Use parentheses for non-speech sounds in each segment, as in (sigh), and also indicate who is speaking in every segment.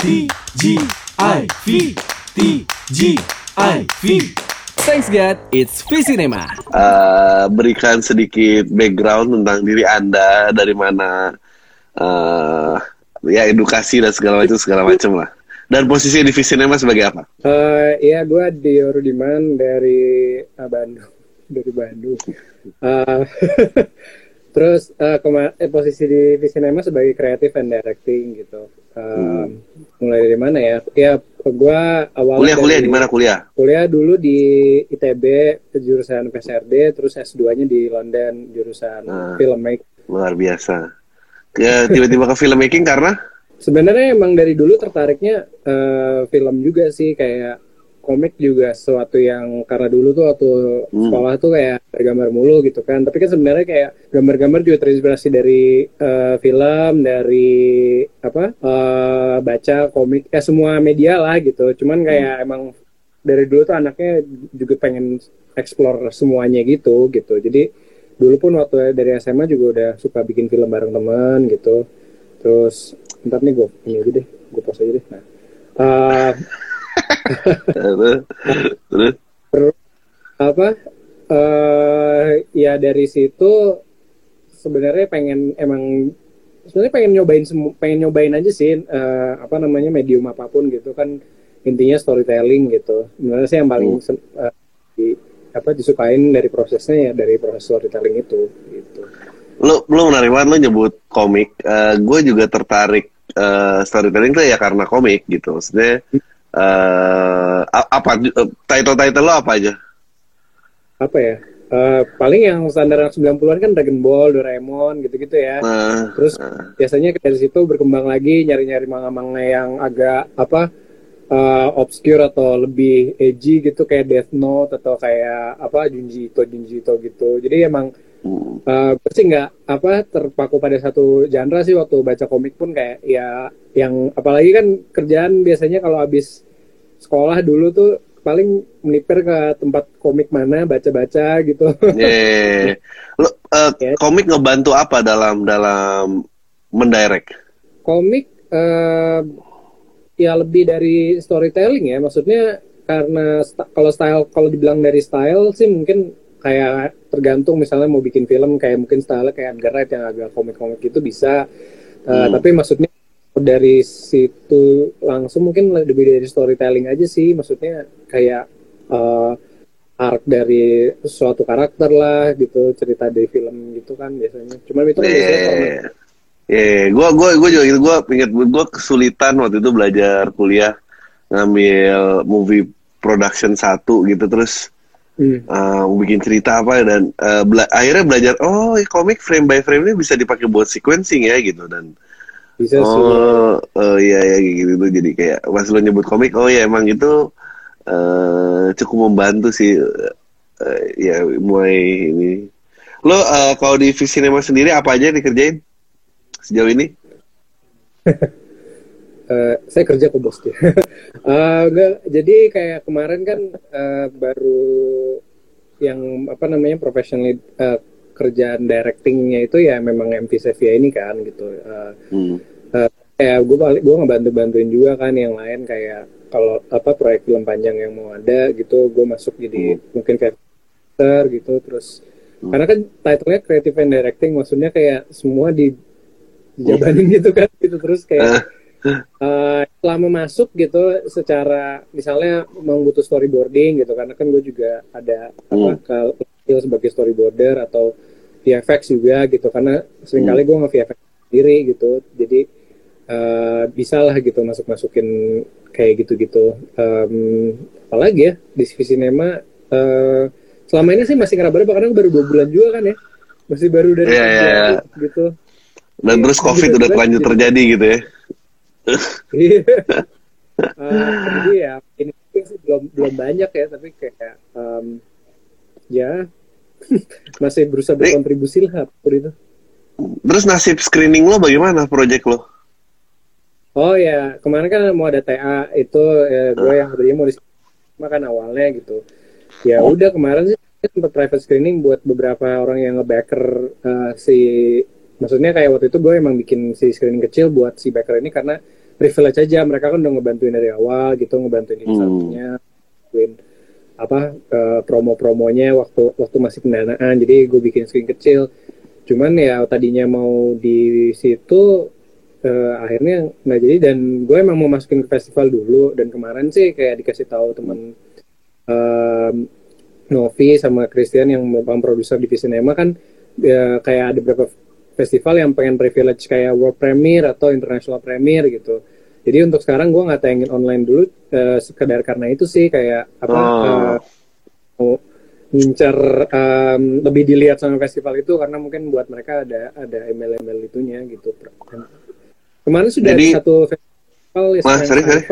Speaker 1: TGIV TGIV Thanks God, it's Visinema.
Speaker 2: uh, berikan sedikit background tentang diri Anda dari mana uh, ya edukasi dan segala macam segala macam lah. Dan posisi di Visinema sebagai apa?
Speaker 3: Eh ya gue Dio Rudiman dari uh, Bandung dari Bandung. Eh, (laughs) terus eh, kema- eh, posisi di Visinema sebagai creative and directing gitu. Eh, Mulai dari mana ya? Ya gue awalnya
Speaker 2: Kuliah kuliah
Speaker 3: dari-
Speaker 2: di mana kuliah?
Speaker 3: Kuliah dulu di ITB jurusan PSRD, terus S2-nya di London jurusan
Speaker 2: Ah.
Speaker 3: filmmaking.
Speaker 2: Luar biasa. Ya, tiba-tiba ke filmmaking karena
Speaker 3: Sebenarnya emang dari dulu tertariknya eh, film juga sih kayak komik juga sesuatu yang karena dulu tuh waktu
Speaker 2: Hmm.
Speaker 3: sekolah tuh kayak gambar mulu gitu kan. Tapi kan sebenarnya kayak gambar-gambar juga terinspirasi dari eh, film, dari apa eh, baca komik, ya semua media lah gitu. Cuman kayak emang dari dulu tuh anaknya juga pengen explore semuanya gitu gitu. Jadi dulu pun waktu dari SMA juga udah suka bikin film bareng teman gitu. Terus ntar nih gue ini aja deh, gue pause aja deh. Nah, eh,
Speaker 2: terus
Speaker 3: apa? eh ya dari situ sebenarnya pengen emang sebenarnya pengen nyobain pengen nyobain aja sih eh, apa namanya medium apa pun gitu kan intinya storytelling gitu. Sebenarnya sih yang paling sen- eh, di- apa disukain dari prosesnya ya dari proses storytelling itu gitu.
Speaker 2: lu lu menarik banget lu nyebut komik. Eh, gue juga tertarik eh, storytelling tuh ya karena komik gitu. Maksudnya a- apa title title lo apa aja?
Speaker 3: apa ya eh, paling yang standar 90-an kan Dragon Ball, Doraemon gitu-gitu ya.
Speaker 2: Eh,
Speaker 3: Terus biasanya dari situ berkembang lagi nyari-nyari manga-manga yang agak apa eh, obscure atau lebih edgy gitu kayak Death Note atau kayak apa Junji Ito Junji Ito gitu. Jadi emang
Speaker 2: hmm.
Speaker 3: eh gue sih nggak apa terpaku pada satu genre sih waktu baca komik pun kayak ya yang apalagi kan kerjaan biasanya kalau habis sekolah dulu tuh paling melipir ke tempat komik mana baca-baca gitu.
Speaker 2: Yeah. Lo eh, (laughs)
Speaker 3: Ya.
Speaker 2: komik ngebantu apa dalam dalam mendirect?
Speaker 3: komik eh, ya lebih dari storytelling ya maksudnya karena kalau style kalau dibilang dari style sih mungkin kayak tergantung misalnya mau bikin film kayak mungkin style kayak Edgar Wright yang agak komik-komik gitu bisa Eh,
Speaker 2: Hmm.
Speaker 3: tapi maksudnya dari situ langsung mungkin lebih dari storytelling aja sih maksudnya kayak eh, arc dari suatu karakter lah gitu cerita dari film gitu kan biasanya cuman itu kan biasanya format
Speaker 2: Iya. Iya, gua gua gua juga gitu. Gua inget gua kesulitan waktu itu belajar kuliah ngambil movie production satu gitu terus
Speaker 3: Hmm.
Speaker 2: uh, bikin cerita apa dan uh, bela- akhirnya belajar oh komik frame by frame ini bisa dipakai buat sequencing ya gitu. Dan
Speaker 3: bisa
Speaker 2: oh oh iya ya gitu jadi kayak pas lo nyebut komik oh ya emang itu uh, cukup membantu sih uh, ya mulai ini. Lo uh, kalau di Visinema sendiri apa aja yang dikerjain sejauh ini? (laughs)
Speaker 3: Eh, saya kerja ke bos dia. (laughs) Eh, enggak, jadi kayak kemarin kan eh, baru yang apa namanya professional eh, kerjaan directingnya itu ya memang MV Sevilla ini kan gitu. Eh,
Speaker 2: hmm.
Speaker 3: kayak gue balik gue ngebantu bantuin juga kan yang lain kayak kalau apa proyek film panjang yang mau ada gitu gue masuk jadi mungkin kayak gitu terus
Speaker 2: Hmm.
Speaker 3: karena kan title-nya creative and directing maksudnya kayak semua di dijabanin gitu kan gitu terus kayak eh selama masuk gitu secara misalnya memang butuh storyboarding gitu karena kan gue juga ada apa kalau sebagai storyboarder atau VFX juga gitu karena sering kali gue nge-VFX sendiri gitu. Jadi eh bisa lah gitu masuk masukin kayak gitu-gitu. Em, apalagi ya di CV Cinema eh selama ini sih masih ngeraba-raba karena baru dua bulan juga kan ya. Masih baru dari
Speaker 2: Iya, iya, iya.
Speaker 3: gitu.
Speaker 2: Dan
Speaker 3: Iya,
Speaker 2: terus covid
Speaker 3: bener-bener
Speaker 2: udah terlanjut
Speaker 3: gitu.
Speaker 2: terjadi gitu ya
Speaker 3: Iya. Eh, jadi ya ini sih belum belum banyak ya tapi kayak em, ya (laughs) masih berusaha berkontribusi lah itu.
Speaker 2: terus nasib screening lo bagaimana project lo
Speaker 3: Oh ya kemarin kan mau ada TA itu ya, gue yang tadinya mau makan awalnya gitu. Ya udah kemarin sih sempat private screening buat beberapa orang yang ngebacker eh, si maksudnya kayak waktu itu gue emang bikin si screening kecil buat si backer ini karena privilege aja. Mereka kan udah ngebantuin dari awal gitu ngebantuin
Speaker 2: Hmm.
Speaker 3: satunya ngebantuin apa eh, promo-promonya waktu waktu masih pendanaan. Jadi gue bikin screen kecil. Cuman ya tadinya mau di situ eh, akhirnya nggak jadi. Dan gue emang mau masukin ke festival dulu. Dan kemarin sih kayak dikasih tahu teman em, Novi sama Christian yang merupakan produser di Cinema kan ya, kayak ada beberapa festival yang pengen privilege kayak world premiere atau international premiere gitu. Jadi untuk sekarang gue nggak tayangin online dulu eh, sekedar karena itu sih kayak apa
Speaker 2: Oh.
Speaker 3: mau ngincer em, lebih dilihat sama festival itu karena mungkin buat mereka ada ada email-email itunya gitu. Kemarin sudah
Speaker 2: Jadi-
Speaker 3: satu festival ya,
Speaker 2: Mas, sorry, sorry.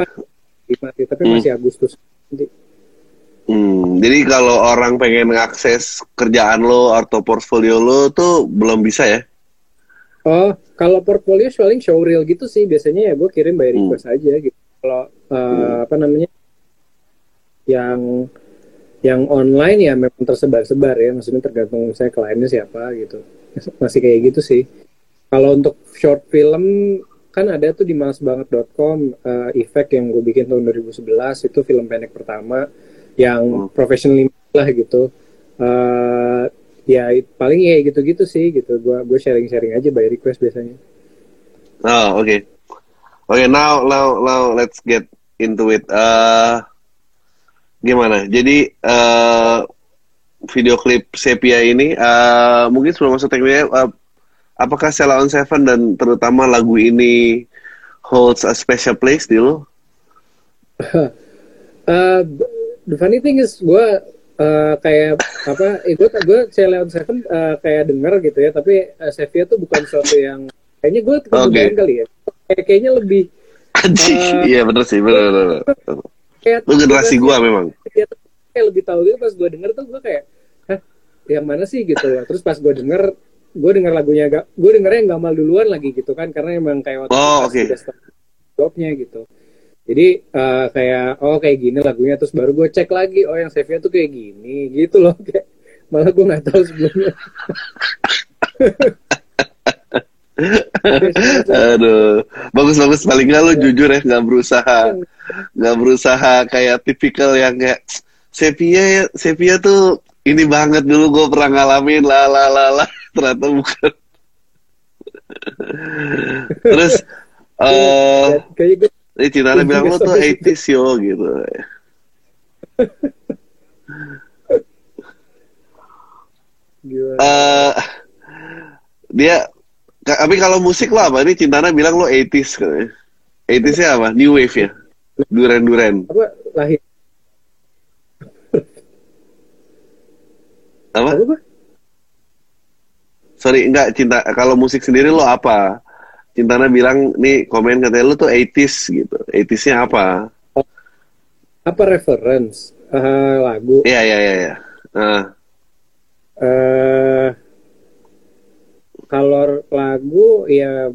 Speaker 3: Tapi
Speaker 2: Hmm.
Speaker 3: masih Agustus. Nanti.
Speaker 2: Hmm, jadi kalau orang pengen ngakses kerjaan lo atau portfolio lo tuh belum bisa ya?
Speaker 3: Oh, kalau portfolio paling showreel gitu sih biasanya ya gue kirim by
Speaker 2: Hmm.
Speaker 3: request aja gitu. Kalau uh, apa namanya yang yang online ya memang tersebar-sebar ya, maksudnya tergantung saya kliennya siapa gitu. Masih kayak gitu sih. Kalau untuk short film kan ada tuh di malasbanget.com uh, effect yang gue bikin tahun 2011 itu film pendek pertama yang
Speaker 2: Hmm.
Speaker 3: professionally lah gitu. Uh, ya paling ya gitu-gitu sih gitu. Gua gue sharing-sharing aja by request biasanya.
Speaker 2: Oh, oke. Oke, now now now let's get into it. Eh gimana? Jadi eh video klip Sepia ini eh mungkin sebelum masuk tekniknya eh, apakah Sela on Seven dan terutama lagu ini holds a special place di lo?
Speaker 3: Uh, (laughs) the funny thing is gue uh, kayak apa? Eh, gue gue Leon Seven uh, kayak denger gitu ya, tapi uh, Sevilla tuh bukan sesuatu yang kayaknya gue kemudian kali ya. Kayak, kayaknya lebih
Speaker 2: Anjing,
Speaker 3: Eh,
Speaker 2: iya bener sih, bener bener. bener.
Speaker 3: kayak
Speaker 2: Lu generasi gua memang.
Speaker 3: Tuh kayak lebih tahu gitu pas gue denger tuh gue kayak hah yang mana sih gitu ya. Terus pas gue denger gue denger lagunya gak gue dengernya yang gamal duluan lagi gitu kan karena emang kayak waktu
Speaker 2: Oh,
Speaker 3: itu udah start jobnya gitu jadi eh, kayak oh kayak gini lagunya terus baru gue cek lagi oh yang Sevilla tuh kayak gini gitu loh (laughs) kayak malah gue nggak tahu sebelumnya. (laughs)
Speaker 2: Aduh, bagus-bagus paling nggak lu jujur ya nggak berusaha nggak berusaha kayak tipikal yang kayak Sepia ya Sepia tuh ini banget dulu gue pernah ngalamin lah lah lah lah (laughs) ternyata bukan. Terus eh
Speaker 3: kayak gue
Speaker 2: ini Cinta bilang lo tuh 80s yo gitu. (laughs) eh dia tapi kalau musik lo apa? Ini Cintana bilang lo 80s katanya. 80s-nya apa? New wave ya? Duren-duren.
Speaker 3: apa lahir
Speaker 2: Apa?
Speaker 3: apa?
Speaker 2: Sorry, enggak cinta. Kalau musik sendiri lo apa? Cintana bilang nih komen katanya lo tuh 80s gitu. 80s-nya apa?
Speaker 3: apa reference Eh, lagu
Speaker 2: Iya, iya, iya, iya. Nah,
Speaker 3: eh kalau lagu ya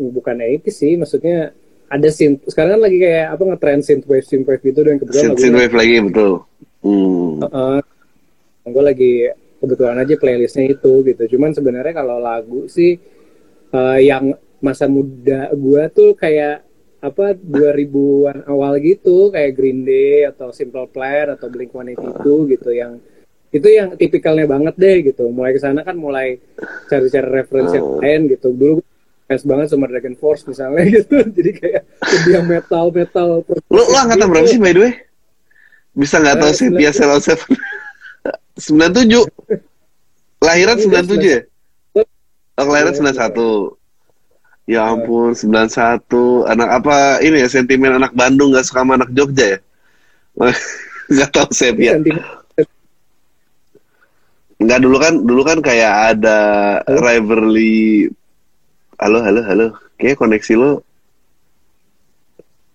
Speaker 3: bukan 80 sih maksudnya ada synth sekarang kan lagi kayak apa ngetrend synthwave synthwave gitu dan kebetulan
Speaker 2: synth, synth wave lagi betul. Hmm.
Speaker 3: gue lagi kebetulan aja playlistnya itu gitu cuman sebenarnya kalau lagu sih eh, yang masa muda gue tuh kayak apa 2000-an awal gitu kayak Green Day atau Simple Plan atau Blink 182 gitu yang itu yang tipikalnya banget deh gitu mulai ke sana kan mulai cari-cari referensi yang
Speaker 2: Oh.
Speaker 3: lain gitu dulu fans banget sama Dragon Force misalnya (laughs) gitu jadi kayak yang metal metal
Speaker 2: Lo, lo angkatan berapa sih by the way? Bisa nggak tahu sih Pia Seven? 97. Lahiran
Speaker 3: Iya,
Speaker 2: 97 ya? Oh, kelahiran
Speaker 3: Iya,
Speaker 2: 91. Ya ampun, 91. Anak apa ini ya sentimen anak Bandung nggak suka sama anak Jogja ya? (laughs) Nggak tahu saya Pia.
Speaker 3: sentimen
Speaker 2: Nggak dulu kan dulu kan kayak ada
Speaker 3: Halo?
Speaker 2: rivalry. Halo, halo, halo. Kayak koneksi lo.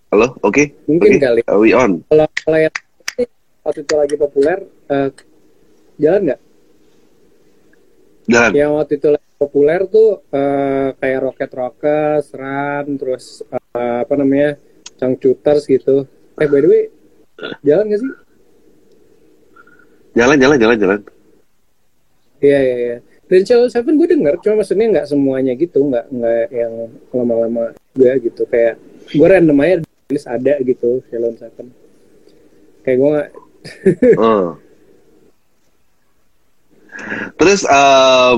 Speaker 2: Halo, oke?
Speaker 3: Mungkin
Speaker 2: Oke,
Speaker 3: kali.
Speaker 2: Are we on?
Speaker 3: kalau kalau yang waktu itu lagi populer eh, jalan nggak
Speaker 2: Jalan.
Speaker 3: yang waktu itu lagi populer tuh eh, kayak Rocket Rockers, Run, terus eh, apa namanya Changcuters gitu. Eh by the way, jalan nggak sih?
Speaker 2: Jalan, jalan, jalan, jalan.
Speaker 3: Iya iya iya. Dan Channel Seven gue denger, cuma maksudnya nggak semuanya gitu, nggak nggak yang lama-lama gue gitu kayak gue random aja tulis ada gitu Ceylon Seven kayak gue nggak (laughs)
Speaker 2: Oh. Terus eh,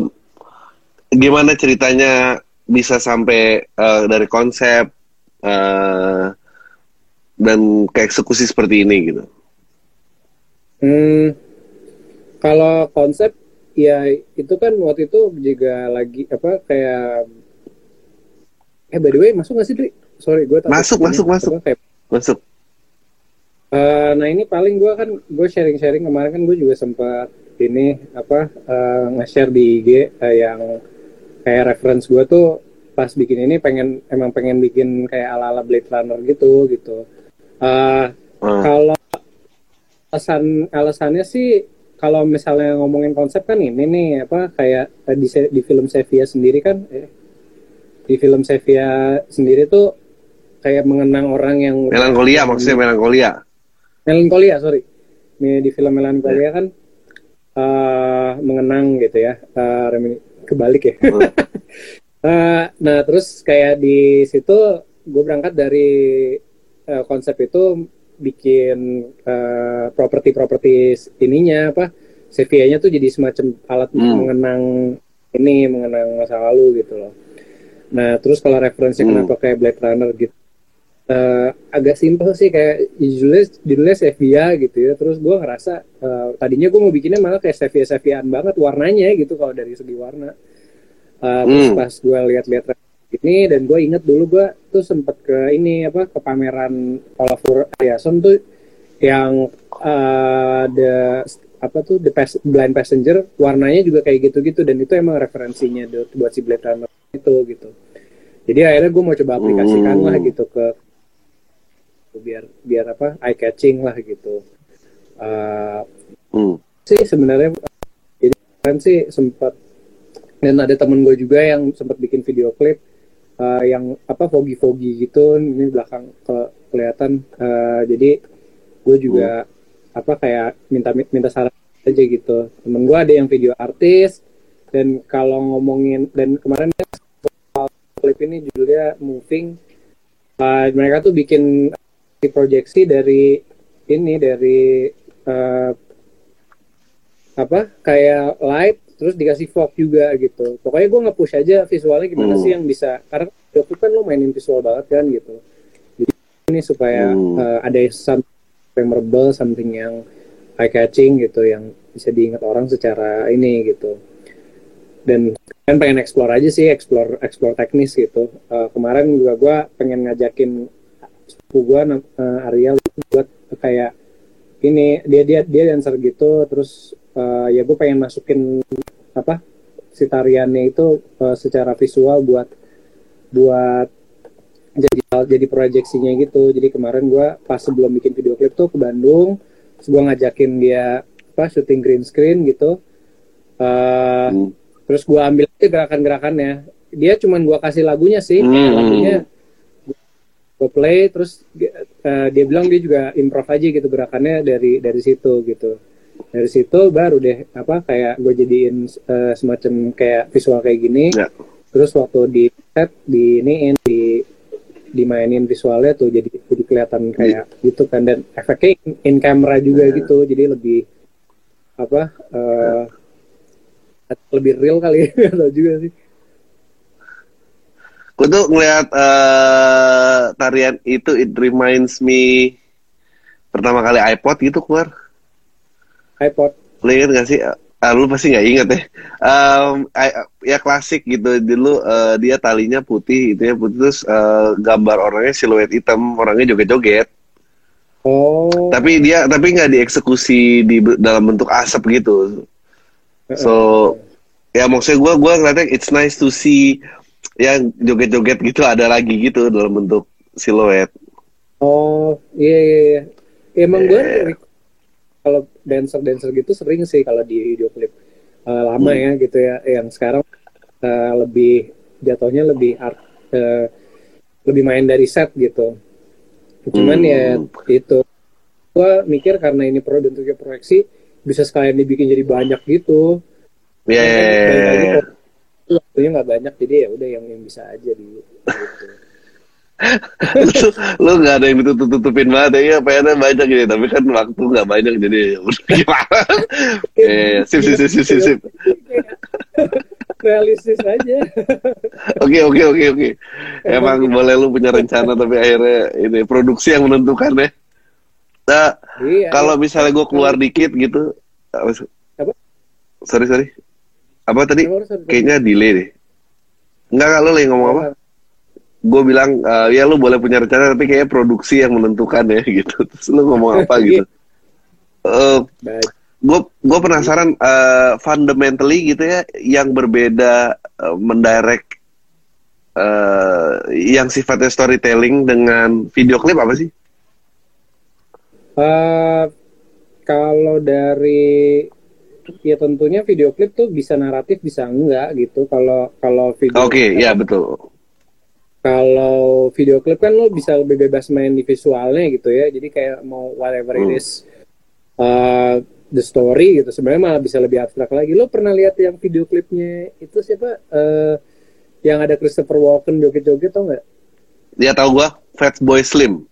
Speaker 2: gimana ceritanya bisa sampai eh, dari konsep eh, dan ke eksekusi seperti ini gitu?
Speaker 3: Hmm, kalau konsep ya itu kan waktu itu juga lagi apa kayak eh by the way masuk nggak sih Dri? Sorry gue
Speaker 2: Masuk, masuk, masuk. Masuk.
Speaker 3: Eh, nah ini paling gue kan gue sharing-sharing kemarin kan gue juga sempat ini apa eh, nge-share di IG eh, yang kayak reference gue tuh pas bikin ini pengen emang pengen bikin kayak ala-ala Blade Runner gitu gitu. Eh,
Speaker 2: Ah.
Speaker 3: kalau alasan alasannya sih kalau misalnya ngomongin konsep kan ini nih apa kayak di di film Sevilla sendiri kan eh, di film Sevilla sendiri tuh kayak mengenang orang yang
Speaker 2: Melankolia maksudnya melankolia.
Speaker 3: melankolia sorry Di- di film melankolia kan eh, mengenang gitu ya remi- kebalik ya
Speaker 2: Hmm. (laughs)
Speaker 3: Eh, nah terus kayak di situ gue berangkat dari eh, konsep itu bikin eh, properti-properti ininya apa Sevilla-nya tuh jadi semacam alat
Speaker 2: Hmm.
Speaker 3: mengenang ini mengenang masa lalu gitu loh nah terus kalau referensi
Speaker 2: Hmm.
Speaker 3: kenapa kayak Blade Runner gitu eh, agak simpel sih kayak judulnya judulnya Sevilla gitu ya terus gue ngerasa eh, tadinya gue mau bikinnya malah kayak Sevilla Sevillaan banget warnanya gitu kalau dari segi warna terus
Speaker 2: Hmm.
Speaker 3: pas gue lihat-lihat ini dan gue inget dulu gue tuh sempet ke ini apa ke pameran Olafur Ariason tuh yang eh, the apa tuh the Pas- blind passenger warnanya juga kayak gitu-gitu dan itu emang referensinya buat si Blade Runner itu gitu jadi akhirnya gue mau coba aplikasikan
Speaker 2: Hmm.
Speaker 3: lah gitu ke biar biar apa eye catching lah gitu. Eh,
Speaker 2: Hmm.
Speaker 3: sih sebenarnya jadi kan sih sempat dan ada temen gue juga yang sempat bikin video klip eh, yang apa foggy foggy gitu ini belakang ke kelihatan. Eh, jadi gue juga apa kayak minta minta saran aja gitu. Temen gue ada yang video artis dan kalau ngomongin dan kemarin klip ini judulnya moving. Eh, mereka tuh bikin proyeksi dari ini dari eh, apa kayak light terus dikasih fog juga gitu. Pokoknya gue nge-push aja visualnya gimana
Speaker 2: Hmm.
Speaker 3: sih yang bisa. Karena waktu kan lo mainin visual banget kan gitu. Jadi ini supaya
Speaker 2: Hmm.
Speaker 3: eh, ada something memorable something yang eye catching gitu yang bisa diingat orang secara ini gitu. Dan kan pengen explore aja sih explore explore teknis gitu. Eh, kemarin juga gue pengen ngajakin sepupu gue Ariel buat kayak ini dia dia dia dancer gitu terus eh, ya gue pengen masukin apa si tariannya itu eh, secara visual buat buat jadi jadi proyeksinya gitu jadi kemarin gue pas sebelum bikin video klip tuh ke Bandung terus gue ngajakin dia apa syuting green screen gitu Eh,
Speaker 2: Hmm.
Speaker 3: terus gue ambil aja gerakan-gerakannya dia cuman gue kasih lagunya sih
Speaker 2: Hmm.
Speaker 3: lagunya gue play terus eh, dia bilang dia juga improv aja gitu gerakannya dari dari situ gitu dari situ baru deh apa kayak gue jadiin eh, semacam kayak visual kayak gini
Speaker 2: Ya.
Speaker 3: terus waktu di set di iniin di dimainin visualnya tuh jadi jadi kelihatan kayak gitu kan dan efeknya in, in camera juga
Speaker 2: Ya.
Speaker 3: gitu jadi lebih apa eh, lebih real kali (laughs) atau juga sih
Speaker 2: Gue tuh ngeliat eh, tarian itu it reminds me pertama kali iPod gitu keluar.
Speaker 3: iPod
Speaker 2: Lu inget gak sih? Ah, lu pasti nggak inget ya. Em, I- ya klasik gitu. Dulu eh, dia talinya putih, itu ya putih terus eh, gambar orangnya siluet hitam, orangnya joget-joget.
Speaker 3: oh
Speaker 2: Tapi dia tapi nggak dieksekusi di dalam bentuk asap gitu. So ya maksudnya gue gua ngeliatnya it's nice to see yang joget-joget gitu ada lagi gitu dalam bentuk siluet.
Speaker 3: Oh iya iya iya. Emang gue
Speaker 2: Yeah.
Speaker 3: kalau dancer dancer gitu sering sih kalau di video klip Eh, lama
Speaker 2: Hmm.
Speaker 3: ya gitu ya. Yang sekarang eh, lebih jatuhnya lebih art eh, lebih main dari set gitu. Cuman
Speaker 2: Hmm.
Speaker 3: ya itu gue mikir karena ini pro bentuknya proyeksi bisa sekalian dibikin jadi banyak gitu.
Speaker 2: Ya, ya, ya,
Speaker 3: Balik
Speaker 2: ya,
Speaker 3: lagi
Speaker 2: ya.
Speaker 3: kok waktunya nggak banyak jadi ya udah yang yang bisa aja di gitu. (laughs)
Speaker 2: lu, lu gak ada yang ditutup-tutupin banget ya pengennya banyak gitu tapi kan waktu gak banyak jadi udah (laughs) gimana? Eh sip sip sip sip sip, sip.
Speaker 3: realistis aja.
Speaker 2: Oke oke oke oke. Emang boleh lu punya rencana tapi akhirnya ini produksi yang menentukan ya. Nah
Speaker 3: Iya,
Speaker 2: kalau
Speaker 3: iya.
Speaker 2: misalnya gue keluar dikit gitu Apa? sorry sorry apa tadi? Kayaknya delay deh. Enggak enggak lu lagi ngomong apa? Gue bilang eh, ya lu boleh punya rencana tapi kayaknya produksi yang menentukan ya (laughs) gitu. Terus lu ngomong apa gitu? Eh
Speaker 3: Baik.
Speaker 2: gue gue penasaran eh, fundamentally gitu ya yang berbeda eh, mendirect eh, yang sifatnya storytelling dengan video klip apa sih?
Speaker 3: Eh, kalau dari ya tentunya video klip tuh bisa naratif bisa enggak gitu. Kalau kalau video
Speaker 2: Oke, ya betul.
Speaker 3: kalau video klip kan lo bisa lebih bebas main di visualnya gitu ya. Jadi kayak mau whatever
Speaker 2: Hmm.
Speaker 3: it is uh, the story gitu. Sebenarnya malah bisa lebih abstrak lagi. Lo pernah lihat yang video klipnya itu siapa? Eh, yang ada Christopher Walken joget-joget tau nggak?
Speaker 2: Dia tahu gue Fat Boy Slim.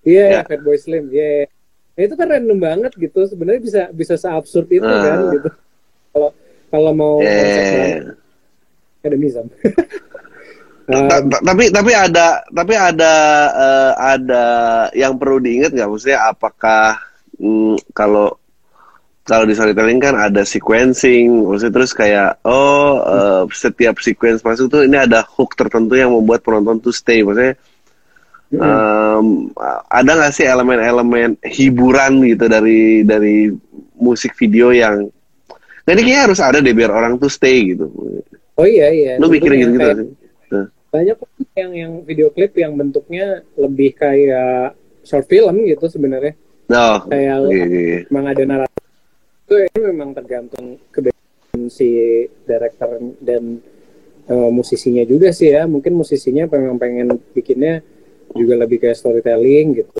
Speaker 3: iya
Speaker 2: Ya.
Speaker 3: Fatboy Slim. Iya Nah, itu kan random banget gitu. Sebenarnya bisa bisa seabsurd itu
Speaker 2: Ah.
Speaker 3: kan gitu. Kalau kalau mau
Speaker 2: Eh,
Speaker 3: ada (laughs)
Speaker 2: tapi tapi ada tapi ada eh, ada yang perlu diingat nggak? Maksudnya apakah mm, kalau kalau di storytelling kan ada sequencing maksudnya terus kayak oh eh, setiap sequence masuk tuh ini ada hook tertentu yang membuat penonton tuh stay. Maksudnya em, ada nggak sih elemen-elemen hiburan gitu dari dari musik video yang nah ini kayaknya harus ada deh biar orang tuh stay gitu.
Speaker 3: Oh iya iya.
Speaker 2: Lu mikir
Speaker 3: Tentunya
Speaker 2: gitu gitu
Speaker 3: kayak-
Speaker 2: Nah.
Speaker 3: banyak kok yang yang video klip yang bentuknya lebih kayak short film gitu sebenarnya.
Speaker 2: Oh,
Speaker 3: kayak
Speaker 2: iya, iya, iya.
Speaker 3: memang ada naratif itu ya memang tergantung kebetulan si director dan eh, musisinya juga sih ya. Mungkin musisinya memang pengen bikinnya juga lebih kayak storytelling gitu.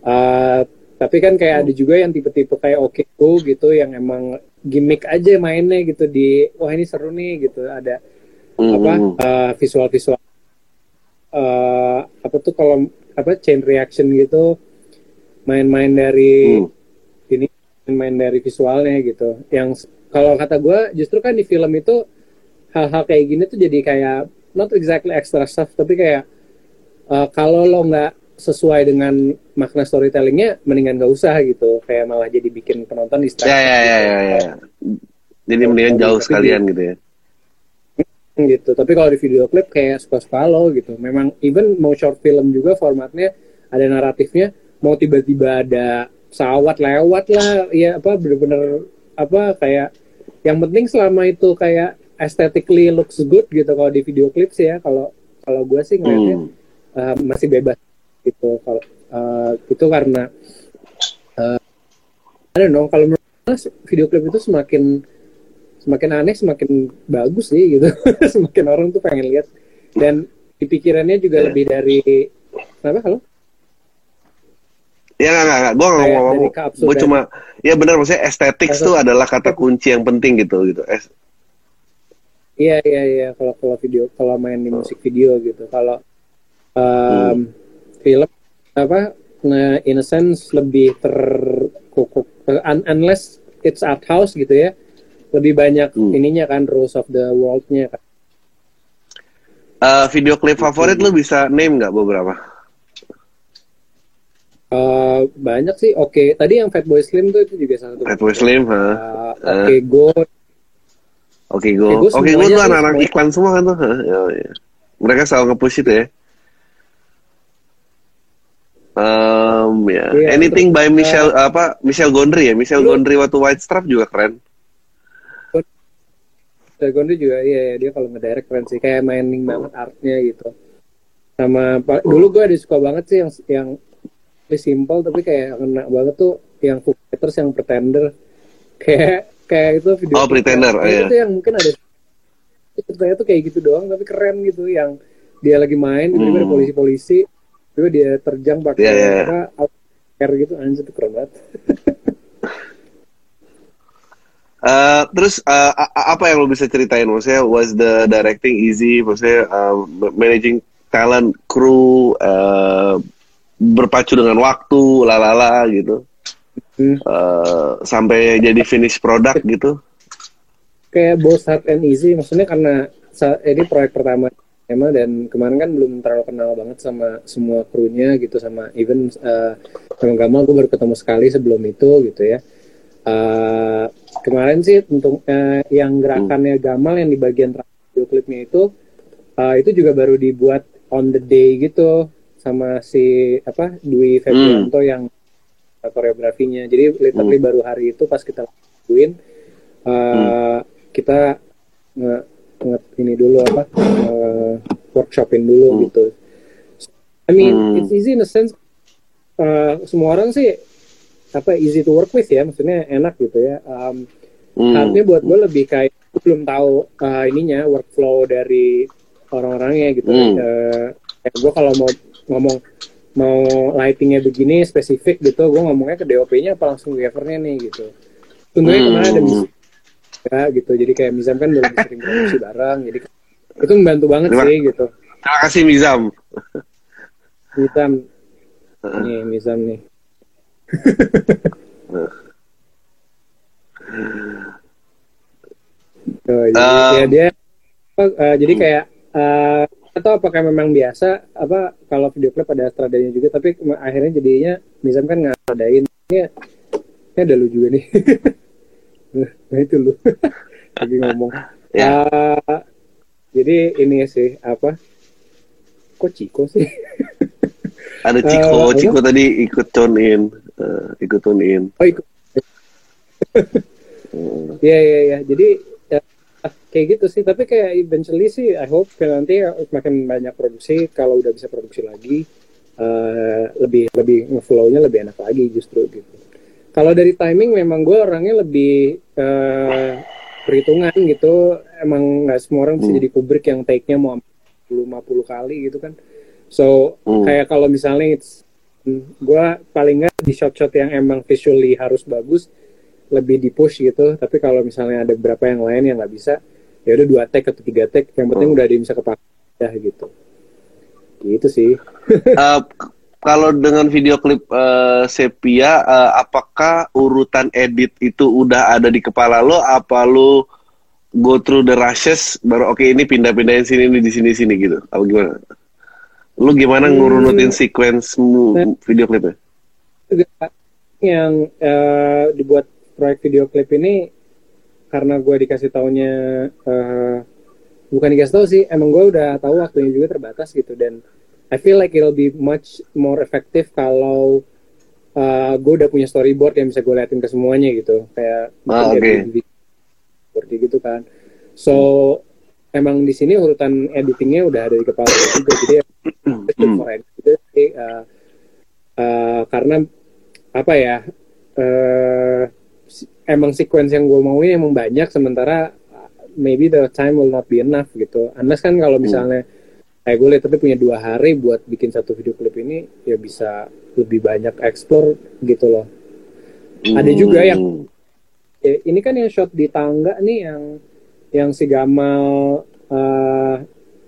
Speaker 3: Eh, tapi kan kayak ada juga yang tipe-tipe kayak oke go gitu yang emang gimmick aja mainnya gitu di wah ini seru nih gitu. Ada apa
Speaker 2: Mm,
Speaker 3: eh, visual-visual eh apa tuh kalau apa chain reaction gitu main-main dari
Speaker 2: Hmm.
Speaker 3: ini main dari visualnya gitu. Yang kalau kata gue justru kan di film itu hal-hal kayak gini tuh jadi kayak not exactly extra stuff tapi kayak eh, kalau lo nggak sesuai dengan makna storytellingnya mendingan gak usah gitu kayak malah jadi bikin penonton distract
Speaker 2: Ya, ya, ya, ya, ya. Jadi mendingan jauh sekalian gitu ya.
Speaker 3: gitu tapi kalau di video klip kayak suka-suka lo gitu memang even mau short film juga formatnya ada naratifnya mau tiba-tiba ada pesawat lewat lah ya apa bener-bener apa kayak yang penting selama itu kayak aesthetically looks good gitu kalau di video klip sih ya kalau kalau gue sih ngeliatnya
Speaker 2: Hmm.
Speaker 3: Uh, masih bebas gitu kalau uh, itu karena uh, don't know kalau menurut video klip itu semakin semakin aneh semakin bagus sih gitu (laughs) semakin orang tuh pengen lihat dan di pikirannya juga
Speaker 2: Iya.
Speaker 3: lebih dari kenapa halo
Speaker 2: Ya nggak nggak. Gue nggak ngomong.
Speaker 3: dari
Speaker 2: Gue
Speaker 3: keabsurdan.
Speaker 2: cuma ya benar maksudnya estetik tuh adalah kata kunci yang penting gitu gitu. Es-
Speaker 3: Iya iya iya kalau kalau video kalau main di musik video gitu kalau um, film apa nah, in a sense lebih terkukuk un- unless it's art house gitu ya lebih banyak
Speaker 2: Hmm.
Speaker 3: ininya kan rules of the world-nya kan.
Speaker 2: Eh, video klip favorit lu bisa name nggak beberapa?
Speaker 3: Uh, banyak sih oke tadi yang Fatboy Slim tuh itu juga salah satu
Speaker 2: Fatboy Slim?
Speaker 3: Uh, oke go
Speaker 2: Oke gue,
Speaker 3: gua
Speaker 2: oke gue
Speaker 3: semuanya
Speaker 2: tuh
Speaker 3: tuh
Speaker 2: anak-anak iklan semua kan tuh. Hah, ya, ya. Mereka selalu nge-push itu ya. Um, ya.
Speaker 3: Iya,
Speaker 2: Anything by
Speaker 3: terus,
Speaker 2: Michelle apa Michelle Gondry ya? Michelle
Speaker 3: lu-
Speaker 2: Gondry waktu White Strap juga keren.
Speaker 3: Dragon itu juga iya, iya, dia kalau ngedirect keren sih kayak mining banget artnya gitu sama dulu gue ada suka banget sih yang yang simple tapi kayak kena banget tuh yang Fighters yang Pretender kayak kayak itu video
Speaker 2: Oh, Pretender,
Speaker 3: Kayak
Speaker 2: iya.
Speaker 3: itu yang mungkin ada ceritanya tuh kayak gitu doang tapi keren gitu yang dia lagi main tiba-tiba ada
Speaker 2: Hmm.
Speaker 3: polisi-polisi tiba dia terjang pakai
Speaker 2: Iya, iya.
Speaker 3: apa air gitu anjir itu keren banget (laughs)
Speaker 2: Eh, terus a- apa yang lo bisa ceritain? Maksudnya was the directing easy? Maksudnya um, managing talent kru uh, berpacu dengan waktu lalala gitu
Speaker 3: Hmm.
Speaker 2: uh, sampai jadi finish product gitu
Speaker 3: kayak both hard and easy maksudnya karena ini proyek pertama Emma dan kemarin kan belum terlalu kenal banget sama semua krunya gitu sama even uh, sama Gamal gue baru ketemu sekali sebelum itu gitu ya. Uh, kemarin sih untuk uh, yang gerakannya Gamal yang di bagian video klipnya itu uh, itu juga baru dibuat on the day gitu sama si apa Dwi Febrianto yang uh, koreografinya. Jadi literally baru hari itu pas kita lakuin uh, kita nge, nge- ini dulu apa uh, workshopin dulu
Speaker 2: Hmm.
Speaker 3: gitu I mean
Speaker 2: Hmm.
Speaker 3: it's easy in a sense uh, semua orang sih apa easy to work with ya maksudnya enak gitu ya um,
Speaker 2: Hmm.
Speaker 3: Artinya buat gue lebih kayak belum tahu uh, ininya workflow dari orang-orangnya gitu.
Speaker 2: Hmm.
Speaker 3: Uh, kayak gue kalau mau ngomong mau lightingnya begini spesifik gitu, gue ngomongnya ke DOP-nya apa langsung ke nih gitu. Tentunya
Speaker 2: Hmm.
Speaker 3: kemarin ada Mizam ya, gitu, jadi kayak Mizam kan belum sering produksi bareng, jadi itu membantu banget
Speaker 2: Terima-
Speaker 3: sih gitu.
Speaker 2: terima kasih Mizam.
Speaker 3: Mizam, nih Mizam nih. Oh, jadi,
Speaker 2: Um,
Speaker 3: ya dia uh, jadi kayak uh, atau apakah memang biasa apa kalau video klip ada stradanya juga tapi akhirnya jadinya misal kan ngadain ini, ini ada lu juga nih (laughs) nah itu lu (laughs) lagi ngomong
Speaker 2: Ya.
Speaker 3: Uh, jadi ini sih apa kok Ciko sih (laughs)
Speaker 2: ada Ciko
Speaker 3: Eh,
Speaker 2: Ciko tadi ikut tune in eh, ikut tune in
Speaker 3: oh ikut. Iya iya iya. Jadi ya, kayak gitu sih. Tapi kayak eventually sih, I hope nanti makin banyak produksi. Kalau udah bisa produksi lagi, eh, lebih lebih ngeflow-nya lebih enak lagi justru gitu. Kalau dari timing memang gue orangnya lebih eh, perhitungan gitu. Emang nggak semua orang bisa
Speaker 2: Hmm.
Speaker 3: jadi kubrik yang take-nya mau 50 kali gitu kan. So
Speaker 2: Hmm.
Speaker 3: kayak kalau misalnya it's gue paling nggak di shot-shot yang emang visually harus bagus lebih di push gitu tapi kalau misalnya ada beberapa yang lain yang nggak bisa ya udah dua take atau tiga take yang penting
Speaker 2: Oh.
Speaker 3: udah ada yang bisa kepake ya gitu gitu sih
Speaker 2: k- (laughs) kalau dengan video klip eh, sepia, eh, apakah urutan edit itu udah ada di kepala lo? Apa lo go through the rushes baru oke ini pindah-pindahin sini ini di sini sini gitu? Apa gimana? Lu gimana
Speaker 3: Hmm.
Speaker 2: ngurunutin sequence mu- video klipnya?
Speaker 3: yang eh, dibuat proyek video klip ini karena gue dikasih taunya eh, bukan dikasih tahu sih emang gue udah tahu waktunya juga terbatas gitu dan I feel like it'll be much more effective kalau uh, gue udah punya storyboard yang bisa gue liatin ke semuanya gitu. Kayak
Speaker 2: Ah,
Speaker 3: video seperti gitu kan. So emang di sini urutan editingnya udah ada di kepala gue juga. Jadi
Speaker 2: Hmm.
Speaker 3: for gitu uh, uh, karena apa ya si- emang sequence yang gue mauin emang banyak sementara uh, maybe the time will not be enough gitu. Unless kan kalau misalnya kayak gue lihat tapi punya dua hari buat bikin satu video klip ini ya bisa lebih banyak explore gitu loh Ada juga yang-
Speaker 2: Hmm.
Speaker 3: Ya, ini kan yang shot di tangga nih yang yang si Gamal eh,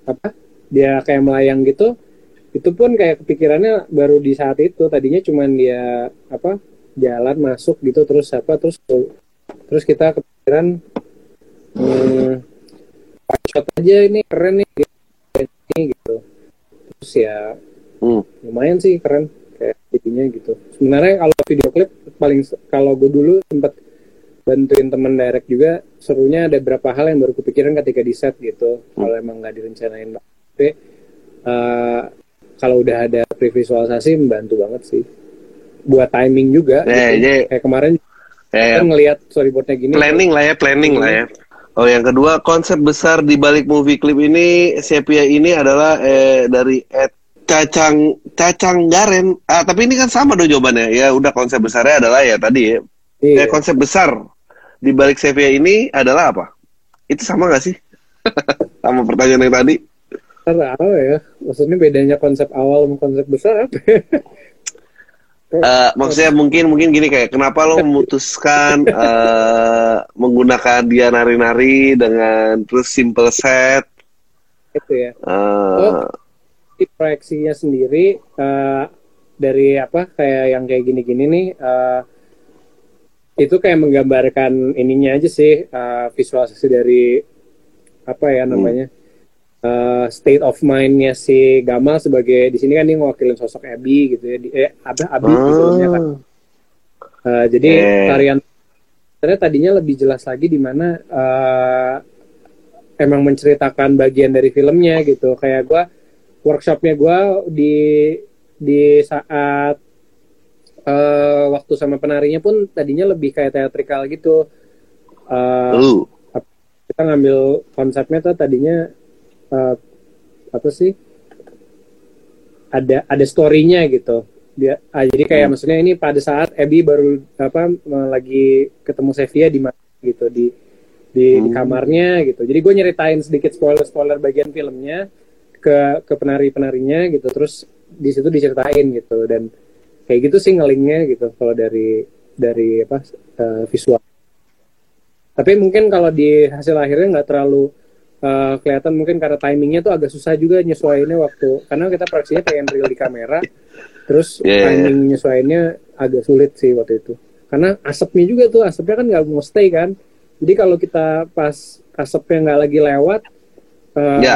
Speaker 3: apa dia kayak melayang gitu itu pun kayak kepikirannya baru di saat itu tadinya cuman dia apa jalan masuk gitu terus apa terus terus kita kepikiran hmm, shot aja ini keren nih ini gitu. Terus ya
Speaker 2: Hmm.
Speaker 3: lumayan sih keren. Kayak jadinya gitu. Sebenarnya kalau video klip paling kalau gue dulu sempat bantuin temen direct juga serunya ada beberapa hal yang baru kepikiran ketika di set gitu kalau emang nggak direncanain banget tapi eh, kalau udah ada previsualisasi membantu banget sih. Buat timing juga
Speaker 2: Eh,
Speaker 3: gitu.
Speaker 2: jadi-
Speaker 3: kayak kemarin
Speaker 2: Eh,
Speaker 3: kan ngelihat storyboardnya gini
Speaker 2: planning lah ya, planning lah ya. Oh, yang kedua konsep besar di balik movie klip ini Sepia ini adalah eh, dari Ed Cacang Cacang Garen. Ah, tapi ini kan sama dong jawabannya. Ya udah konsep besarnya adalah ya tadi ya.
Speaker 3: iya.
Speaker 2: Eh, konsep besar di balik Sepia ini adalah apa? Itu sama gak sih? (laughs) sama pertanyaan yang tadi.
Speaker 3: Besar apa ya maksudnya bedanya konsep awal sama konsep besar apa (laughs)
Speaker 2: Eh, maksudnya mungkin mungkin gini kayak kenapa lo memutuskan (laughs) eh, menggunakan dia nari-nari dengan terus simple set?
Speaker 3: Gitu ya.
Speaker 2: Eh,
Speaker 3: Oh. dari proyeksinya sendiri uh, dari apa kayak yang kayak gini-gini nih uh, itu kayak menggambarkan ininya aja sih uh, visualisasi dari apa ya namanya uh, state of mindnya si Gamal sebagai di sini kan dia ngewakilin sosok Abby gitu ya di, eh Abi Abi
Speaker 2: Ah.
Speaker 3: sebelumnya kan Uh, jadi
Speaker 2: Eh.
Speaker 3: tarian ternyata tadinya lebih jelas lagi di mana uh, emang menceritakan bagian dari filmnya gitu kayak gua workshopnya gua di di saat eh, waktu sama penarinya pun tadinya lebih kayak teatrikal gitu
Speaker 2: Lu.
Speaker 3: kita ngambil konsepnya tuh tadinya eh, apa sih? Ada ada storynya gitu. Dia ah, jadi kayak
Speaker 2: Hmm.
Speaker 3: maksudnya ini pada saat Abby baru apa lagi ketemu Sevia di mana gitu di di, di
Speaker 2: Hmm.
Speaker 3: kamarnya gitu. Jadi gue nyeritain sedikit spoiler spoiler bagian filmnya ke ke penari penarinya gitu. Terus di situ diceritain gitu. Dan kayak gitu sih ngelingnya gitu kalau dari dari apa eh, visual. Tapi mungkin kalau di hasil akhirnya nggak terlalu eh, kelihatan mungkin karena timingnya tuh agak susah juga nyesuaiinnya waktu karena kita proyeksinya pengen real di kamera terus
Speaker 2: iya.
Speaker 3: timing nyesuaiinnya agak sulit sih waktu itu karena asapnya juga tuh asapnya kan nggak mau stay kan jadi kalau kita pas asapnya nggak lagi lewat eh,
Speaker 2: Ya.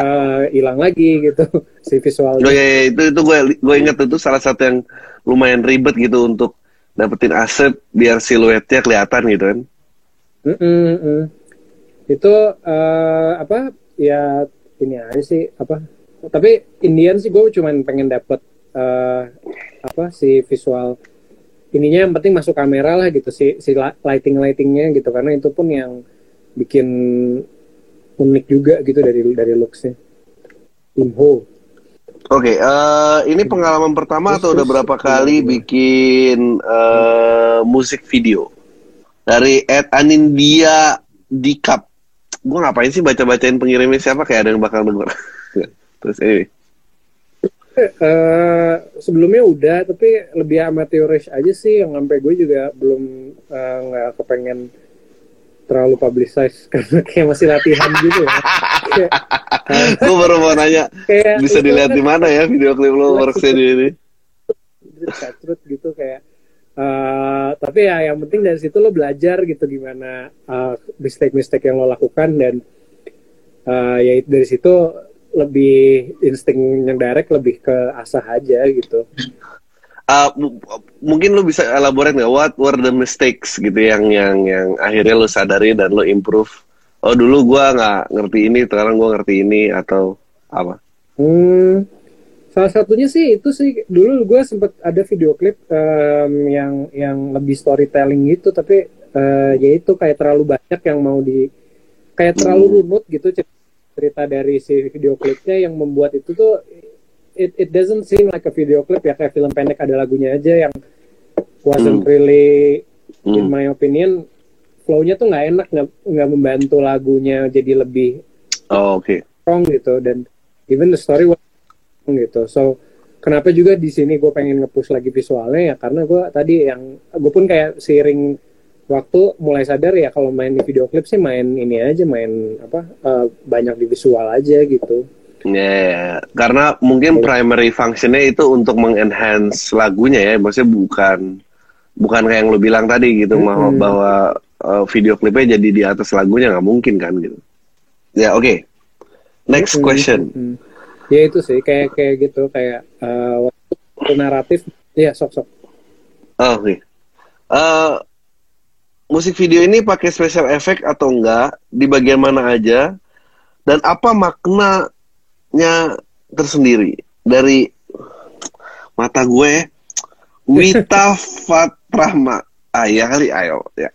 Speaker 3: hilang lagi gitu (laughs) si visualnya
Speaker 2: Oh, iya, iya, itu itu gue gue inget itu salah satu yang lumayan ribet gitu untuk dapetin aset biar siluetnya kelihatan gitu kan.
Speaker 3: Mm-mm, mm. Itu eh, apa ya ini aja sih apa. Tapi Indian sih gue cuman pengen dapet eh, apa si visual ininya yang penting masuk kamera lah gitu si si lighting lightingnya gitu. Karena itu pun yang bikin unik juga gitu dari dari looksnya. Imho.
Speaker 2: Oke, eh, ini pengalaman pertama
Speaker 3: Terus,
Speaker 2: atau udah berapa kali bikin eh, musik video? Dari Ed Anindia Dikap. Gue ngapain sih baca-bacain pengirimnya siapa kayak ada yang bakal denger. (laughs) Terus ini.
Speaker 3: Eh, sebelumnya udah tapi lebih amateurish aja sih yang sampai gue juga belum eh, nggak kepengen terlalu publicize (laughs) karena kayak masih latihan gitu ya (laughs)
Speaker 2: Gue baru mau nanya,
Speaker 3: kayak
Speaker 2: bisa dilihat
Speaker 3: kan
Speaker 2: di mana ya video klip lo worksnya di ini?
Speaker 3: gitu kayak eh, tapi ya yang penting dari situ lo belajar gitu gimana eh, mistake-mistake yang lo lakukan dan eh, ya dari situ lebih insting yang direct lebih ke asah aja gitu.
Speaker 2: Uh, mu- mungkin lo bisa elaborate nggak what were the mistakes gitu yang yang yang akhirnya lo sadari dan lo improve? Oh dulu gua nggak ngerti ini sekarang gua ngerti ini atau apa?
Speaker 3: Hmm, salah satunya sih itu sih dulu gue sempet ada video klip em, yang yang lebih storytelling gitu tapi eh, ya itu kayak terlalu banyak yang mau di kayak terlalu runut gitu cer- cerita dari si video klipnya yang membuat itu tuh it, it doesn't seem like a video clip ya kayak film pendek ada lagunya aja yang wasn't
Speaker 2: Hmm.
Speaker 3: really in
Speaker 2: Hmm.
Speaker 3: my opinion flow-nya tuh nggak enak nggak membantu lagunya jadi lebih
Speaker 2: oh, oke
Speaker 3: strong gitu dan even the story was gitu so kenapa juga di sini gue pengen nge-push lagi visualnya ya karena gue tadi yang gue pun kayak seiring waktu mulai sadar ya kalau main di video klip sih main ini aja main apa eh, banyak di visual aja gitu
Speaker 2: Ya, ya. karena mungkin primary functionnya itu untuk mengenhance lagunya ya, maksudnya bukan bukan kayak yang lo bilang tadi gitu, bahwa,
Speaker 3: Mm-mm.
Speaker 2: bahwa uh, video klipnya jadi di atas lagunya nggak mungkin kan gitu. Ya oke, next
Speaker 3: Mm-mm.
Speaker 2: question.
Speaker 3: Mm. Ya itu sih kayak kayak gitu kayak eh, waktu naratif ya sok sok
Speaker 2: Oh, oke. Eh, musik video ini pakai special effect atau enggak? Di bagian mana aja? Dan apa maknanya tersendiri dari mata gue? Wita (laughs) Fatrahma. Ah, ya kali, ayo. Ya.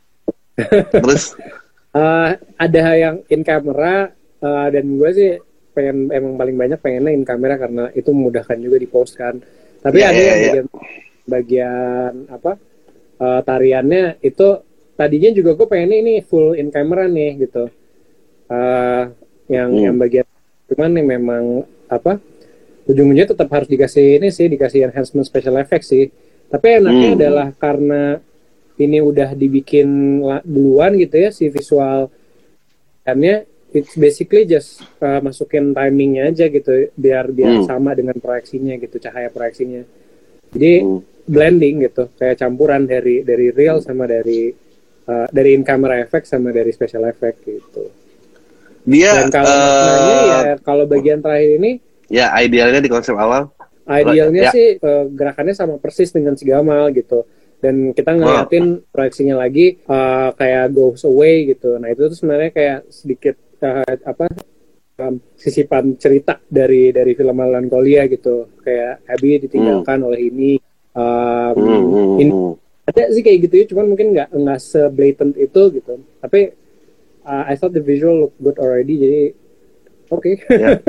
Speaker 2: Terus, (laughs)
Speaker 3: Eh, ada yang in camera eh, dan gue sih pengen emang paling banyak pengennya in camera karena itu memudahkan juga di post kan. Tapi
Speaker 2: Iya,
Speaker 3: ada
Speaker 2: iya,
Speaker 3: yang
Speaker 2: iya.
Speaker 3: bagian bagian apa eh, tariannya itu tadinya juga gue pengennya ini full in camera nih gitu. Eh, yang
Speaker 2: Hmm.
Speaker 3: yang bagian cuman nih memang apa ujung-ujungnya tetap harus dikasih ini sih dikasih enhancement special effects sih. Tapi enaknya
Speaker 2: Hmm.
Speaker 3: adalah karena ini udah dibikin duluan gitu ya si visual nya it's basically just uh, masukin timingnya aja gitu biar biar
Speaker 2: Hmm.
Speaker 3: sama dengan proyeksinya gitu cahaya proyeksinya jadi
Speaker 2: Hmm.
Speaker 3: blending gitu kayak campuran dari dari real sama dari uh, dari in camera effect sama dari special effect gitu
Speaker 2: Dia
Speaker 3: dan kalau maknanya ya kalau bagian terakhir ini
Speaker 2: ya idealnya di konsep awal.
Speaker 3: idealnya
Speaker 2: Ya.
Speaker 3: sih uh, gerakannya sama persis dengan si Gamal gitu dan kita ngeliatin proyeksinya lagi uh, kayak goes away gitu nah itu tuh sebenarnya kayak sedikit uh, apa um, sisipan cerita dari dari film Melancholia gitu. Kayak Abby ditinggalkan oleh ini. Um,
Speaker 2: Hmm, hmm,
Speaker 3: ini
Speaker 2: hmm.
Speaker 3: ada sih kayak gitu ya cuman mungkin nggak nggak seblatant itu gitu. Tapi uh, I thought the visual look good already jadi oke.
Speaker 2: Ya.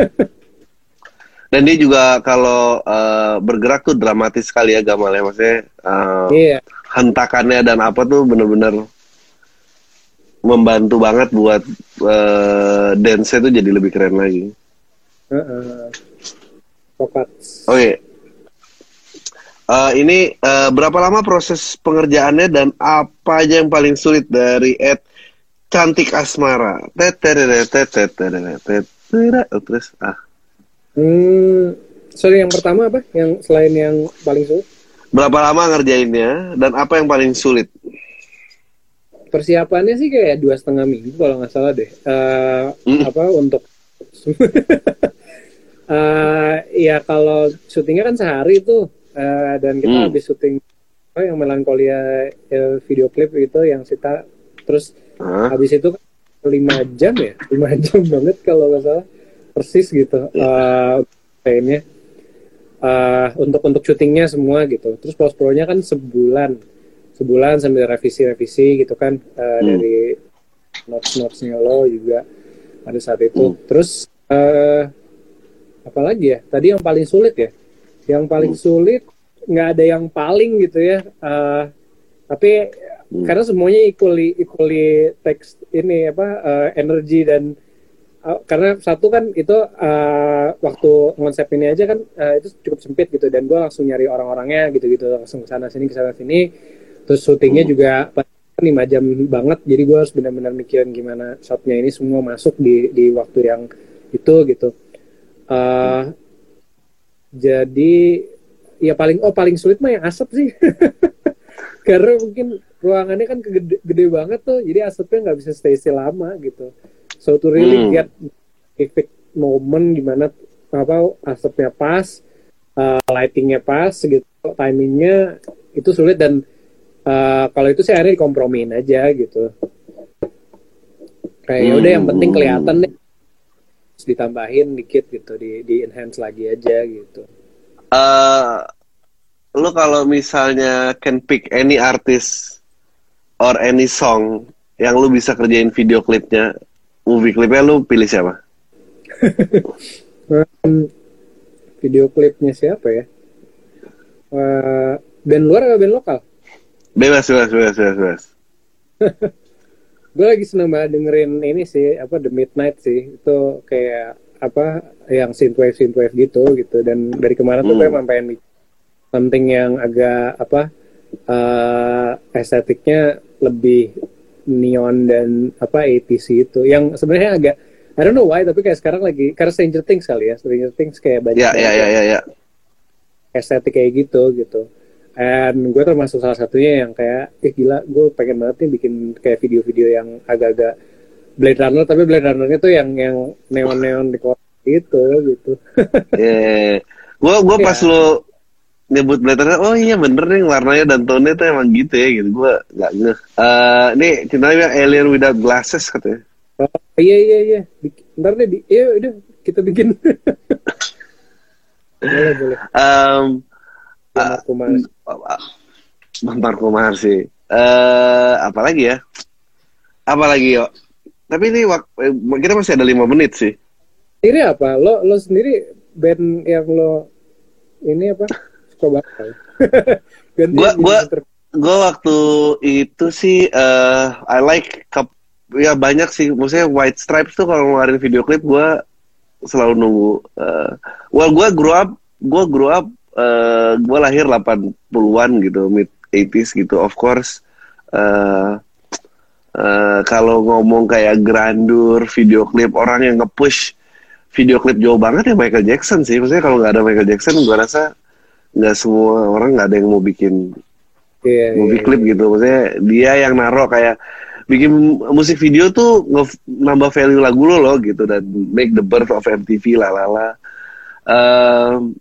Speaker 2: Dan dia juga kalau eh, bergerak tuh dramatis sekali ya Gamal ya. Maksudnya eh,
Speaker 3: iya.
Speaker 2: hentakannya dan apa tuh bener-bener membantu banget buat eh, dance itu jadi lebih keren lagi.
Speaker 3: uh-uh. Tepat.
Speaker 2: Oke. Eh, ini eh, berapa lama proses pengerjaannya dan apa aja yang paling sulit dari Ed Cantik Asmara? Oh, Terus ah
Speaker 3: Hmm, sorry yang pertama apa? Yang selain yang paling sulit?
Speaker 2: berapa lama ngerjainnya dan apa yang paling sulit?
Speaker 3: Persiapannya sih kayak dua setengah minggu kalau nggak salah deh. Eh,
Speaker 2: Hmm.
Speaker 3: Apa untuk? (laughs) Eh, ya kalau syutingnya kan sehari tuh Eh, dan kita
Speaker 2: Hmm.
Speaker 3: habis syuting oh, yang melankolia eh, video klip itu yang kita terus
Speaker 2: Hah?
Speaker 3: habis itu kan lima jam ya (laughs) lima jam banget kalau nggak salah persis gitu kayaknya eh, untuk untuk syutingnya semua gitu terus post pro nya kan sebulan sebulan sambil revisi revisi gitu kan eh,
Speaker 2: Hmm.
Speaker 3: dari notes notesnya lo juga pada saat itu
Speaker 2: Hmm.
Speaker 3: terus eh apalagi ya tadi yang paling sulit ya yang paling
Speaker 2: Hmm.
Speaker 3: sulit nggak ada yang paling gitu ya Eh, tapi
Speaker 2: Hmm.
Speaker 3: karena semuanya equally equally teks ini apa eh, energi dan eh, karena satu kan itu eh, waktu konsep ini aja kan eh, itu cukup sempit gitu dan gue langsung nyari orang-orangnya gitu-gitu langsung ke sana sini ke sana sini terus syutingnya juga kan lima jam banget jadi gue harus benar-benar mikirin gimana shotnya ini semua masuk di di waktu yang itu gitu. Eh, jadi ya paling oh paling sulit mah yang asap sih. (laughs) Karena mungkin ruangannya kan gede, gede banget tuh jadi asapnya nggak bisa stay still lama gitu. So to really
Speaker 2: Hmm.
Speaker 3: get perfect moment gimana apa asapnya pas uh, lightingnya pas gitu timingnya itu sulit. Dan uh, kalau itu sih akhirnya dikompromiin aja gitu kayak ya udah yang penting kelihatan deh Terus ditambahin dikit gitu di di enhance lagi aja gitu
Speaker 2: eh lu kalau misalnya can pick any artist or any song yang lu bisa kerjain video klipnya, movie klipnya lu pilih siapa?
Speaker 3: Hmm, (laughs) video klipnya siapa ya? Eh, band luar atau band lokal?
Speaker 2: Bebas, bebas, bebas, bebas, bebas. (laughs)
Speaker 3: Gue lagi seneng banget dengerin ini sih, apa The Midnight sih. Itu kayak apa yang synthwave synthwave gitu gitu. Dan dari kemarin tuh
Speaker 2: Hmm.
Speaker 3: gue emang pengen something yang agak apa eh estetiknya lebih neon dan apa 80s itu. Yang sebenarnya agak I don't know why tapi kayak sekarang lagi karena Stranger Things kali ya. Stranger Things kayak banyak
Speaker 2: Ya, ya, ya, ya, ya.
Speaker 3: estetik kayak gitu gitu. And gue termasuk salah satunya yang kayak, eh gila, gue pengen banget nih bikin kayak video-video yang agak-agak Blade Runner, tapi Blade Runner-nya tuh yang yang neon-neon di kota gitu gitu.
Speaker 2: Yeah. Gue gue pas
Speaker 3: Ya.
Speaker 2: lu nyebut Blade Runner, oh iya bener nih warnanya dan tone tuh emang gitu ya gitu. Gue nggak ngeh. Eh, nih bilang Alien Without Glasses katanya.
Speaker 3: Oh, iya iya iya, ntar deh, di, iya udah kita bikin. (laughs) boleh boleh.
Speaker 2: Em,
Speaker 3: Sama Kumar.
Speaker 2: Bang Marco Marsi. Eh, apalagi ya? Apalagi yo? Tapi ini eh, kita masih ada lima menit sih.
Speaker 3: Sendiri apa? Lo lo sendiri band yang lo ini apa? (laughs) Ganti
Speaker 2: Gua- gua- Gue waktu itu sih, eh I like cup, ya banyak sih. Maksudnya White Stripes tuh kalau ngeluarin video klip gue selalu nunggu. eh well, gue grow up, gue grow up, eh gue lahir 80-an gitu, mid 80s gitu. Of course, eh eh, kalau ngomong kayak grandur video klip orang yang nge-push video klip jauh banget ya Michael Jackson sih. Maksudnya kalau nggak ada Michael Jackson gua rasa nggak semua orang nggak ada yang mau bikin
Speaker 3: Iya,
Speaker 2: movie
Speaker 3: iya,
Speaker 2: klip gitu. Maksudnya dia yang naruh kayak bikin musik video tuh nambah value lagu lo loh gitu dan make the birth of MTV lalala Ehm,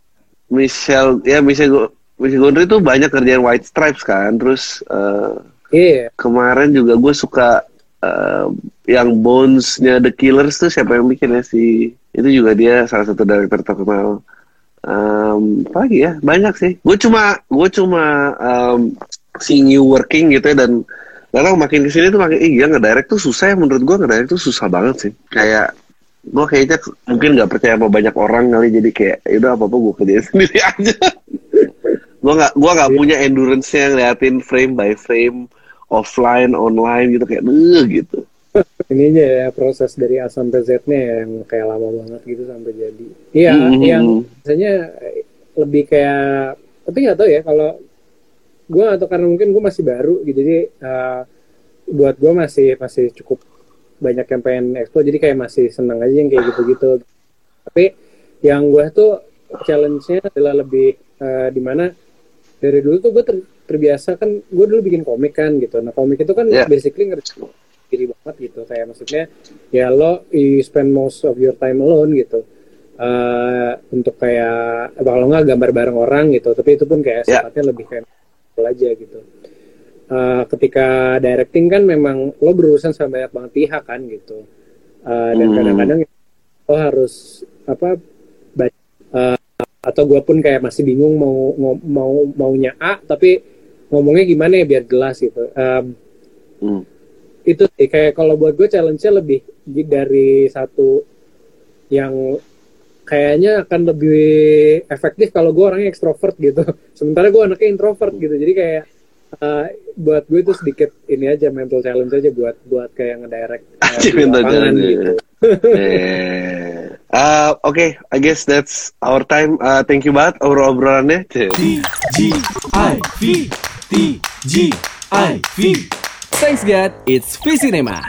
Speaker 2: Michelle ya Michelle Michelle Gondry tuh banyak kerjaan White Stripes kan terus eh,
Speaker 3: Iya,
Speaker 2: kemarin juga gue suka eh, yang Bones-nya The Killers tuh siapa yang bikin ya si itu juga dia salah satu director terkenal. Em, apa lagi ya? Banyak sih. Gue cuma gue cuma em, seeing you working gitu ya dan karena makin ke sini tuh makin iya ngedirect tuh susah ya menurut gue ngedirect tuh susah banget sih. Kayak gue kayaknya mungkin nggak percaya sama banyak orang kali jadi kayak ya udah apa apa gue kerjain (laughs) sendiri aja gue nggak gua nggak punya endurance nya ngeliatin frame by frame offline online gitu kayak eh gitu
Speaker 3: ini aja ya proses dari A sampai Z-nya ya, yang kayak lama banget gitu sampai jadi. Iya,
Speaker 2: Mhm.
Speaker 3: yang biasanya eh, lebih kayak tapi nggak tahu ya kalau gue atau karena mungkin gue masih baru gitu jadi eh, buat gue masih masih cukup banyak yang pengen explore jadi kayak masih seneng aja yang kayak gitu-gitu. Tapi yang gue tuh challenge-nya adalah lebih eh, di mana dari dulu tuh gue ter- terbiasa kan gue dulu bikin komik kan gitu. Nah komik itu kan
Speaker 2: Yeah.
Speaker 3: basically ngerti diri banget gitu kayak maksudnya ya lo you spend most of your time alone gitu Eh untuk kayak eh, kalau nggak gambar bareng orang gitu tapi itu pun kayak
Speaker 2: Ya.
Speaker 3: sifatnya lebih kayak aja gitu Eh ketika directing kan memang lo berurusan sama banyak banget pihak kan gitu Eh dan
Speaker 2: Hmm.
Speaker 3: kadang-kadang lo harus apa baca eh, atau gue pun kayak masih bingung mau mau maunya A tapi ngomongnya gimana ya biar jelas gitu Em,
Speaker 2: Hmm.
Speaker 3: itu sih kayak kalau buat gue challenge-nya lebih dari satu yang kayaknya akan lebih efektif kalau gue orangnya ekstrovert gitu (laughs) sementara gue anaknya introvert gitu jadi kayak uh, buat gue itu sedikit ini aja mental challenge aja buat buat kayak ngedirect uh,
Speaker 2: mental challenge.
Speaker 3: gitu
Speaker 2: Eh, uh, Oke, I guess that's our time. Uh, thank you banget obrol-obrolannya.
Speaker 1: TGIV TGIV Thanks God, it's Visinema.